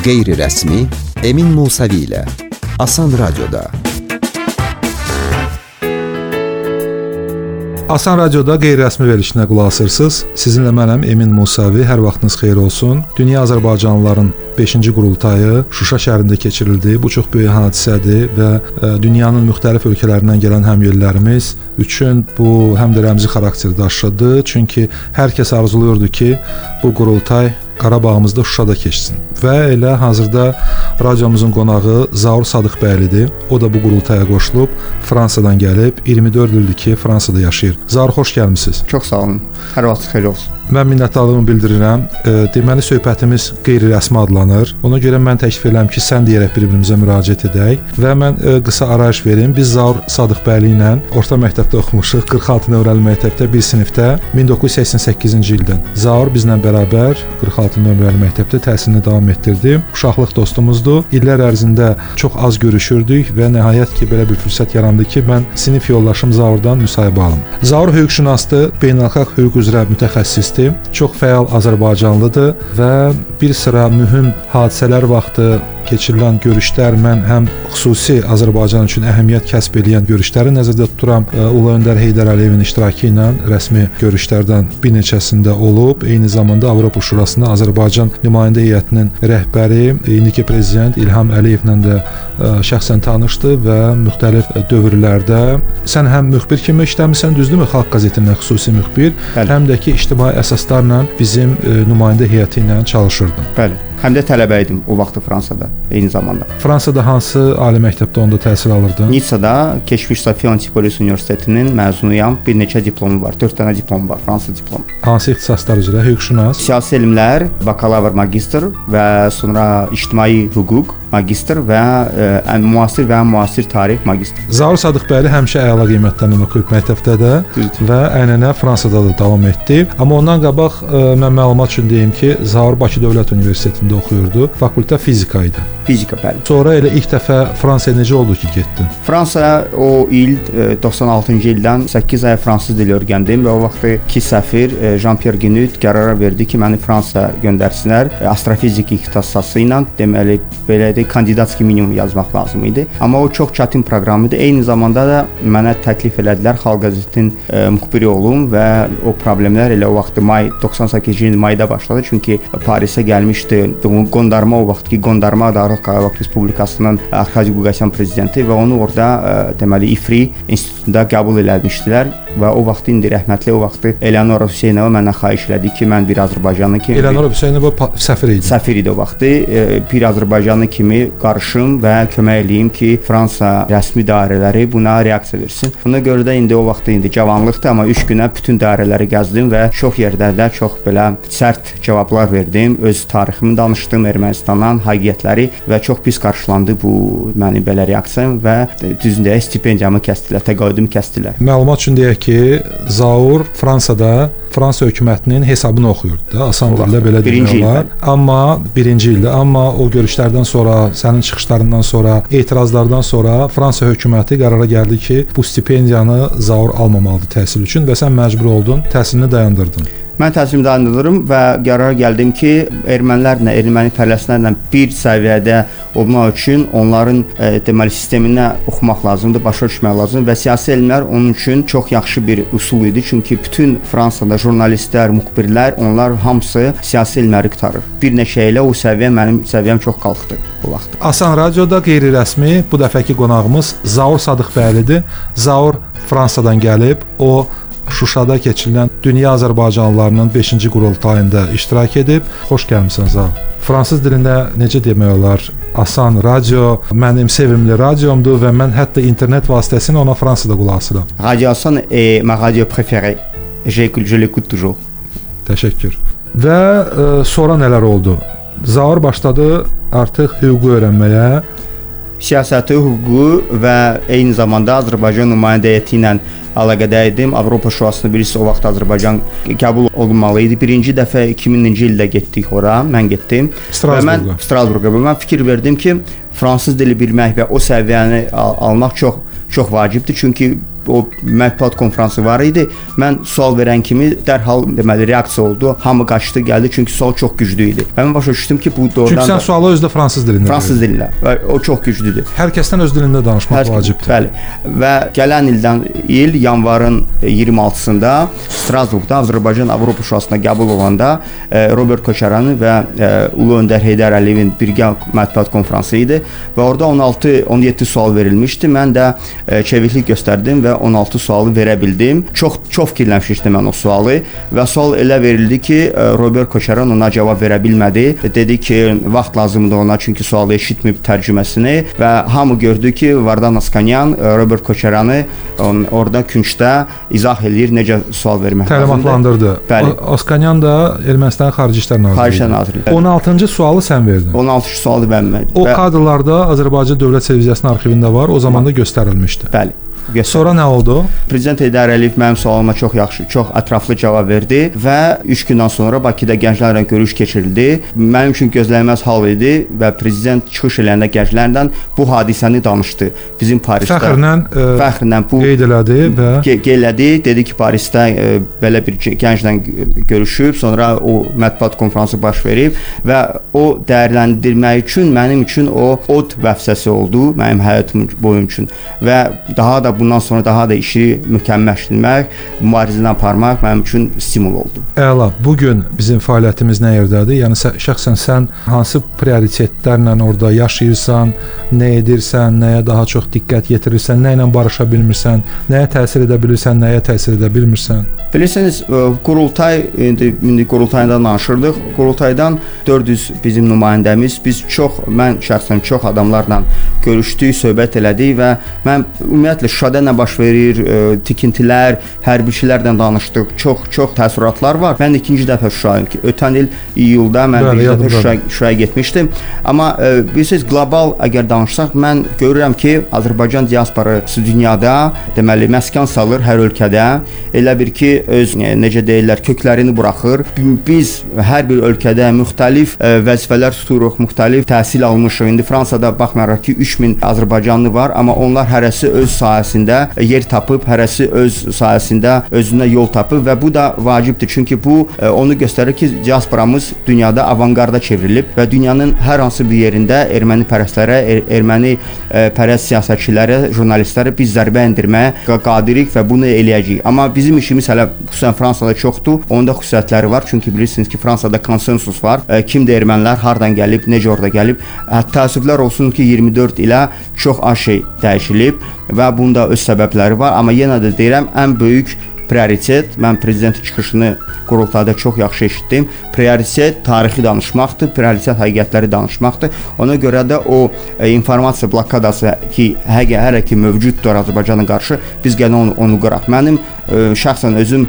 Qeyri-rəsmi Emin Musavi ilə Asan Radioda. Asan Radioda qeyri-rəsmi verilişinə qulaq asırsınız. Sizinlə mənəm Emin Musavi. Hər vaxtınız xeyir olsun. Dünya Azərbaycanlıların 5-ci qurultayı Şuşa şəhərində keçirildi. Bu çox böyük hadisədir və ə, dünyanın müxtəlif ölkələrindən gələn həmyerlilərimiz üçün bu həm də rəmzi xarakter daşıdı. Çünki hər kəs arzulayırdı ki, bu qurultay Qarabağımızda Şuşada keçsin. Və elə hazırda radiomuzun qonağı Zaur Sadıqbəylidir. O da bu qurultaya qoşulub Fransadan gəlib 24 ildir ki, Fransada yaşayır. Zaur xoş gəlmisiniz. Çox sağ olun. Hər vaxt xeyir olsun. Mən minnətdarlığımı bildirirəm. E, deməli söhbətimiz qeyri-rəsmi adlanır. Ona görə mən təklif edirəm ki, sən deyərək bir-birimizə müraciət edək və mən e, qısa arayış verim. Biz Zaur Sadıqbəyli ilə orta məktəbdə oxumuşuq. 46 nömrəli məktəbdə bir sinifdə 1988-ci ildən. Zaur bizlə bərabər 46 nömrəli məktəbdə təhsilini davam etdirdi. Uşaqlıq dostumuzdur. İllər ərzində çox az görüşürdük və nəhayət ki, belə bir fürsət yarandı ki, mən sinif yoldaşım Zaurdan müsahibə alım. Zaur hüquqşünasdır, beynəlxalq hüquq üzrə mütəxəssisdir. Çox fəal Azərbaycanlıdır və bir sıra mühüm hadisələr vaxtı keçirilən görüşlər mən həm xüsusi Azərbaycan üçün əhəmiyyət kəsb edən görüşləri nəzərdə tuturam. Ulu öndər Heydər Əliyevin iştirakı ilə rəsmi görüşlərdən bir neçəsində olub. Eyni zamanda Avropa Şurasında Azərbaycan nümayəndə heyətinin rəhbəri indiki prezident İlham Əliyevlə də şəxsən tanışdı və müxtəlif dövrlərdə sən həm müxbir kimi işləmisən, düzdürmü? Xalq qəzetində xüsusi müxbir, Bəli. həm də ki ictimai əsaslarla bizim nümayəndə heyəti ilə çalışırdın. Bəli. Həm də tələbə idim o vaxtı Fransada eyni zamanda. Fransada hansı ali məktəbdə onda təhsil alırdın? Nitsada keçmiş Sofiya Antipolis Universitetinin məzunuyam. Bir neçə diplomu var. 4 dənə diplom var, Fransa diplomu. Hansı ixtisaslar üzrə? Hüquqşünas, siyasi elmlər, bakalavr, magistr və sonra ictimai hüquq magistr və ə, müasir və müasir tarix magistr. Zaur Sadıqbəyli həmişə əla qiymətlərlə oxuyub məktəbdə də Düzdür. və ənənə Fransada da davam etdi. Amma ondan qabaq ə, mən məlumat üçün deyim ki, Zaur Bakı Dövlət Universitetində oxuyurdu. Fakültə fizika idi. Fizika bəli. Sonra elə ilk dəfə Fransaya necə oldu ki, getdin? Fransaya o il ə, 96-cı ildən 8 ay fransız dili öyrəndim və o vaxtki səfir ə, Jean-Pierre Guinut qərara verdi ki, məni Fransaya göndərsinlər. Astrofizik ixtisası ilə deməli belə idi, kandidatski minimum yazmaq lazım idi. Amma o çox çətin proqram idi. Eyni zamanda da mənə təklif elədilər Xalq qəzetinin e, müxbiri olum və o problemlər elə o vaxt may 98-ci il mayda başladı. Çünki Parisə gəlmişdi qondarma o vaxtki qondarma Dağlıq Qarabağ Respublikasının Arkadi Quqasyan prezidenti və onu orada deməli İFRI institutunda qəbul eləmişdilər və o vaxt indi rəhmətli o vaxt Eleonora Hüseynova məndən xahiş elədi ki, mən bir Azərbaycanlı kimi Eleonora Hüseynova səfir idi. Səfir idi o vaxt. E, bir Azərbaycanlı kimi qarışım və kömək eləyim ki, Fransa rəsmi dairələri buna reaksiya versin. Buna görə də indi o vaxt indi cavanlıqdır, amma 3 günə bütün dairələri gəzdim və çox yerlərdə çox belə sərt cavablar verdim. Öz tariximi danışdım Ermənistandan, həqiqətləri və çox pis qarşılandı bu məni belə reaksiyam və düzündə stipendiyamı kəsdilər, təqaüdümü kəsdilər. Məlumat üçün deyək ki, Zaur Fransada Fransa hökumətinin hesabını oxuyurdu da, asan dillə belə demək olar. Amma birinci ildə, amma o görüşlərdən sonra, sənin çıxışlarından sonra, etirazlardan sonra Fransa hökuməti qərara gəldi ki, bu stipendiyanı Zaur almamalıdır təhsil üçün və sən məcbur oldun, təhsilini dayandırdın. Mən dayandırdım və qərara gəldim ki, ermənilərlə, erməni fərləslərlə bir səviyyədə olmaq üçün onların e, deməli sisteminə oxumaq lazımdır, başa düşmək lazımdır və siyasi elmlər onun üçün çox yaxşı bir üsul idi. Çünki bütün Fransada jurnalistlər, müxbirlər, onlar hamısı siyasi elmləri qurtarır. Bir neçə ilə o səviyyə mənim səviyyəm çox qalxdı bu vaxt. Asan radioda qeyri-rəsmi bu dəfəki qonağımız Zaur Sadıqbəylidir. Zaur Fransadan gəlib. O Şuşada keçirilən Dünya Azərbaycanlılarının 5-ci qurultayında iştirak edib. Xoş gəlmisən Zal. Fransız dilində necə demək olar? Asan radio mənim sevimli radiomdur və mən hətta internet vasitəsilə ona Fransada qulaq asıram. Radio Asan est ma radio préférée. J'écoute, je l'écoute toujours. Təşəkkür. Və ə, e, sonra nələr oldu? Zaur başladı artıq hüququ öyrənməyə, siyasəti, hüququ və eyni zamanda Azərbaycan nümayəndə heyəti ilə əlaqədə idim. Avropa Şurasına bilirsiniz, o vaxt Azərbaycan qəbul olunmalı idi. Birinci dəfə 2000-ci ildə getdik ora, mən getdim. Strasburqa. Və mən Strasburqa. Və mən fikir verdim ki, fransız dili bilmək və o səviyyəni al almaq çox çox vacibdir. Çünki o mətbuat konfransı var idi. Mən sual verən kimi dərhal deməli reaksiya oldu. Hamı qaçdı, gəldi çünki sual çox güclü idi. Və mən başa düşdüm ki, bu doğrudan Çünki sən da sualı özdə fransız dilində. fransız dilində və o çox güclüdür. Hər kəsdən öz dilində danışmaq Hər- vacibdir. Bəli. Və gələn ildən il yanvarın e, 26-sında Strasburqda Azərbaycan Avropa Şurasına qəbul olanda e, Robert Koçaranın və e, Ulu Öndər Heydər Əliyevin birgə mətbuat konfransı idi və orada 16-17 sual verilmişdi. Mən də e, çeviklik göstərdim və 16 sualı verə bildim. Çox çox fikirləşmişdim mən o sualı və sual elə verildi ki, e, Robert Koçaran ona cavab verə bilmədi. Dedi ki, vaxt lazımdır ona çünki sualı eşitməyib tərcüməsini və hamı gördü ki, Vardan Askanyan e, Robert Koçaranı on, orada küncdə izah eləyir necə sual vermək. Təlimatlandırdı. Bəli. Oskanyan da Ermənistanın Xarici İşlər Naziri. Xarici İşlər Naziri, bəli. 16-cı sualı sən verdin. 16 sualı vermə. O kadrlarda Azərbaycan Dövlət Televiziyasının arxivində var. O zaman da göstərilmişdi. Bəli. Göstər. Sonra nə oldu? Prezident Heydər Əliyev mənim sualıma çox yaxşı, çox ətraflı cavab verdi və 3 gündən sonra Bakıda gənclərlə görüş keçirildi. Mənim üçün gözlənilməz hal idi və prezident çıxış eləyəndə gənclərlə bu hadisəni danışdı. Bizim Parisdə Fəxrlə e, fəxrlə bu qeyd elədi və Gələdi, dedi ki, Parisdə e, belə bir gə- gənclə görüşüb, sonra o mətbuat konfransı baş verib və o dəyərləndirmək üçün mənim üçün o od vəfsəsi oldu, mənim həyatım boyum üçün və daha da bundan sonra daha da işi mükəmməlləşdirmək, mübarizəni aparmaq mənim üçün stimul oldu. Əla. Bu gün bizim fəaliyyətimiz nə yerdədir? Yəni sə, şəxsən sən hansı prioritetlərlə orada yaşayırsan, nə edirsən, nəyə daha çox diqqət yetirirsən, nə ilə barışa bilmirsən, nəyə təsir edə bilirsən, nəyə təsir edə bilmirsən? Bilirsiniz, ə, qurultay indi indi qurultaydan danışırdıq. Qurultaydan 400 bizim nümayəndəmiz, biz çox mən şəxsən çox adamlarla görüşdük, söhbət elədik və mən ümumiyyətlə Şuşada nə baş verir, ə, tikintilər, hərbiçilərlə danışdıq. Çox çox təəssüratlar var. Mən ikinci dəfə Şuşayım ki, ötən il iyulda mən Bəli, bir dəfə yadımdadır. Şuşaya, getmişdim. Amma ə, bilirsiniz, qlobal əgər danışsaq, mən görürəm ki, Azərbaycan diasporası dünyada deməli məskən salır hər ölkədə. Elə bir ki, öz e, necə deyirlər, köklərini buraxır. Biz hər bir ölkədə müxtəlif ə, vəzifələr tuturuq, müxtəlif təhsil almışıq. İndi Fransada baxmayaraq ki, 3000 Azərbaycanlı var, amma onlar hərəsi öz sahəsində yer tapıb, hərəsi öz sahəsində özünə yol tapıb və bu da vacibdir. Çünki bu ə, onu göstərir ki, diasporamız dünyada avanqarda çevrilib və dünyanın hər hansı bir yerində erməni pərəstlərə, er, erməni ə, pərəst siyasətçilərə, jurnalistlərə biz zərbə endirməyə qa- qadirik və bunu eləyəcəyik. Amma bizim işimiz hələ xüsusən Fransada çoxdur. Onda xüsusiyyətləri var. Çünki bilirsiniz ki, Fransada konsensus var. Ə, kimdir ermənilər, hardan gəlib, necə orada gəlib. Ə, təəssüflər olsun ki, 24 ilə çox az şey dəyişilib və bunda öz səbəbləri var. Amma yenə də deyirəm, ən böyük prioritet, mən prezident çıxışını qurultayda çox yaxşı eşitdim. Prioritet tarixi danışmaqdır, prioritet həqiqətləri danışmaqdır. Ona görə də o e, informasiya blokadası ki, həqiqə hələ ki mövcuddur Azərbaycana qarşı, biz gəlin onu, onu qıraq. Mənim şəxsən özüm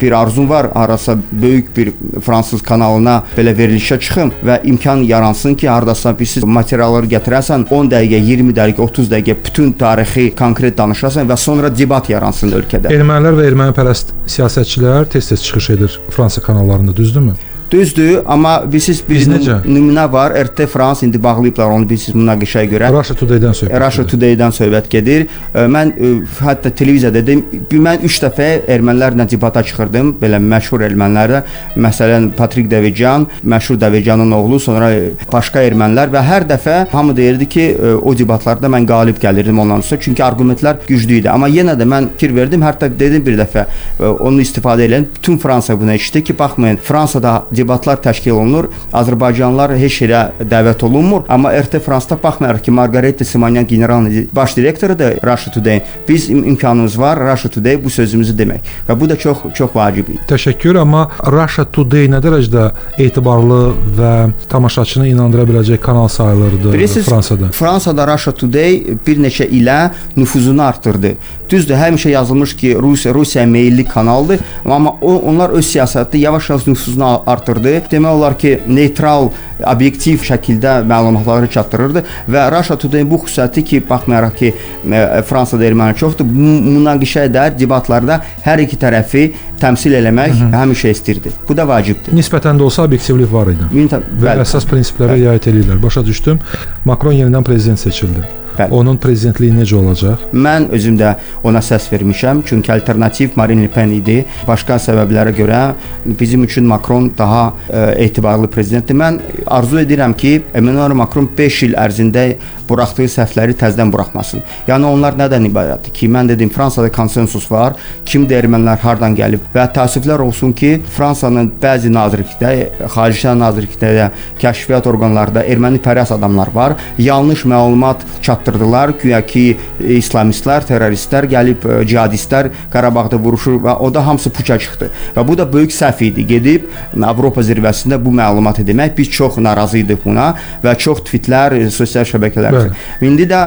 bir arzum var, arasa böyük bir fransız kanalına belə verilişə çıxım və imkan yaransın ki, hardasa bir siz materialları gətirəsən, 10 dəqiqə, 20 dəqiqə, 30 dəqiqə bütün tarixi konkret danışasan və sonra debat yaransın ölkədə. Ermənilər və ermənipərəst siyasətçilər tez-tez çıxış edir Fransa kanallarında, düzdürmü? Düzdür, amma bilirsiniz bir nümunə var. RT France indi bağlayıblar onu bilirsiniz münaqişəyə görə. Russia Today-dən söhbət. Russia. Today-dən söhbət gedir. Mən hətta televiziyada dedim, mən 3 dəfə ermənilərlə debata çıxırdım, belə məşhur ermənilərlə. Məsələn, Patrik Davicyan, məşhur Davicyanın oğlu, sonra başqa ermənilər və hər dəfə hamı deyirdi ki, o debatlarda mən qalib gəlirdim ondan sonra, çünki arqumentlər güclü idi. Amma yenə də mən fikir verdim, hətta dedim bir dəfə onu istifadə edən bütün Fransa buna eşitdi ki, baxmayın, Fransada debatlar təşkil olunur, Azərbaycanlılar heç yerə dəvət olunmur, amma RT Fransda baxmayaraq ki, Margareta Simonyan general baş direktorudur Russia Today. Biz im imkanımız var Russia Today bu sözümüzü demək və bu da çox çox vacib idi. Təşəkkür, amma Russia Today nə dərəcədə etibarlı və tamaşaçını inandıra biləcək kanal sayılırdı Bilirsiniz, Fransada? Fransada Russia Today bir neçə ilə nüfuzunu artırdı. Düzdür, həmişə yazılmış ki, Rusiya Rusiya meylli kanaldır, amma o onlar öz siyasətdə yavaş-yavaş nüfuzunu a- artırdı. Demək olar ki, neytral, obyektiv şəkildə məlumatları çatdırırdı və Russia Today bu xüsusiyyəti ki, baxmayaraq ki, e, Fransada erməni çoxdur, münaqişədə, debatlarda hər iki tərəfi təmsil eləmək həmişə istirdi. Bu da vacibdir. Nisbətən də olsa obyektivlik var idi. Və bəli. əsas prinsiplərə riayət edirlər. Başa düşdüm. Makron yenidən prezident seçildi. Bəli. Onun prezidentliyi necə olacaq? Mən özüm də ona səs vermişəm, çünki alternativ Marine Le Pen idi. Başqa səbəblərə görə bizim üçün Macron daha ə, etibarlı prezidentdir. Mən arzu edirəm ki, Emmanuel Macron 5 il ərzində buraxdığı səhvləri təzədən buraxmasın. Yəni onlar nədən ibarətdir ki, mən dedim Fransada konsensus var. Kimdir ermənilər hardan gəlib və təəssüflər olsun ki, Fransanın bəzi nazirlikdə, Xarici İşlər Nazirliklərində, kəşfiyyat orqanlarında ermənipərəst adamlar var. Yanlış məlumat çatdırdılar. Güya ki, İslamistlər, terroristlər gəlib ə, cihadistlər Qarabağda vuruşur və o da hamısı puça çıxdı. Və bu da böyük səhv idi. Gedib Avropa zirvəsində bu məlumatı demək biz çox narazı idik buna və çox tweetlər, sosial şəbəkələr. Bəli. İndi də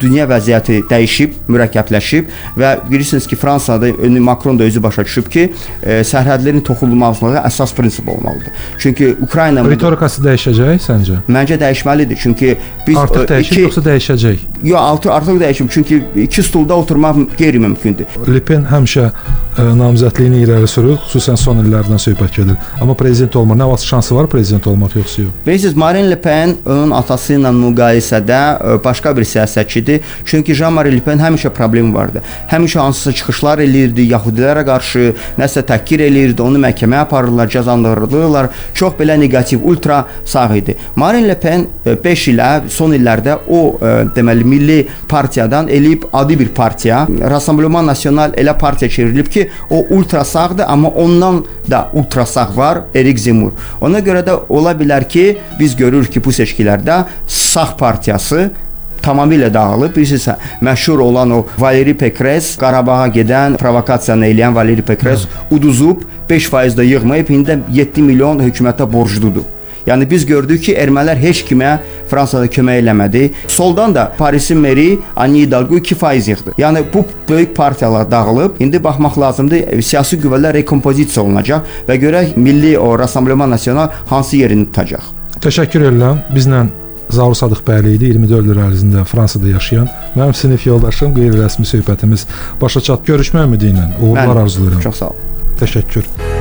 dünya vəziyyəti dəyişib, mürəkkəbləşib və bilirsiniz ki, Fransada Macron da özü başa düşüb ki, e, sərhədlərin toxunulmazlığı əsas prinsip olmalıdır. Çünki Ukrayna Ritorikası dəyişəcək səncə? məncə dəyişməlidir. Çünki biz Artıq e, dəyişib iki yoxsa dəyişəcək? Yox, artıq artıq dəyişib. Çünki iki stulda oturmaq qeyri-mümkündür. Le Pen həmişə ə, namizədliyini irəli sürür, xüsusən son illərdən söhbət gedir. Amma prezident olmur. Nə vaxt şansı var prezident olmaq yoxsa yox? Bilirsiniz, Marine Le Pen onun atası ilə müqayisədə ə, başqa bir siyasətçidir. Çünki Jean-Marie Le Pen həmişə problemi vardı. Həmişə hansısa çıxışlar eləyirdi, Yahudilərə qarşı nəsə təhqir eləyirdi, onu məhkəməyə aparırlar, cəzalandırırlar. Çox belə neqativ, ultra sağ idi. Marine Le Pen 5 ilə son illərdə o ə, deməli milli partiyadan eləyib adi bir partiya, Rassemblement National elə partiya çevrilib ki, o ultra sağdır, amma ondan da ultra sağ var, Erik Zemmour. Ona görə də ola bilər ki, biz görürük ki, bu seçkilərdə sağ partiyası tamamilə dağılıb. Bilirsiniz, məşhur olan o Valeri Pekres, Qarabağa gedən provokasiyanı eləyən Valeri Pekres uduzub 5% də yığmayıb, indi də 7 milyon hökumətə borcludur. Yəni biz gördük ki, ermənilər heç kimə Fransada kömək eləmədi. Soldan da Parisin meri Anne Hidalgo 2% yığdı. Yəni bu böyük partiyalar dağılıb. İndi baxmaq lazımdır, e, siyasi qüvvələr rekompozisiya olunacaq və görək milli o Rassemblement National hansı yerini tutacaq. Təşəkkür edirəm. Bizlə Zaur Sadıq bəyli idi 24 il ərzində Fransada yaşayan. Mənim sinif yoldaşım qeyri-rəsmi söhbətimiz başa çatdı. Görüşmək ümidi ilə uğurlar arzulayıram. Çox sağ olun. Təşəkkür.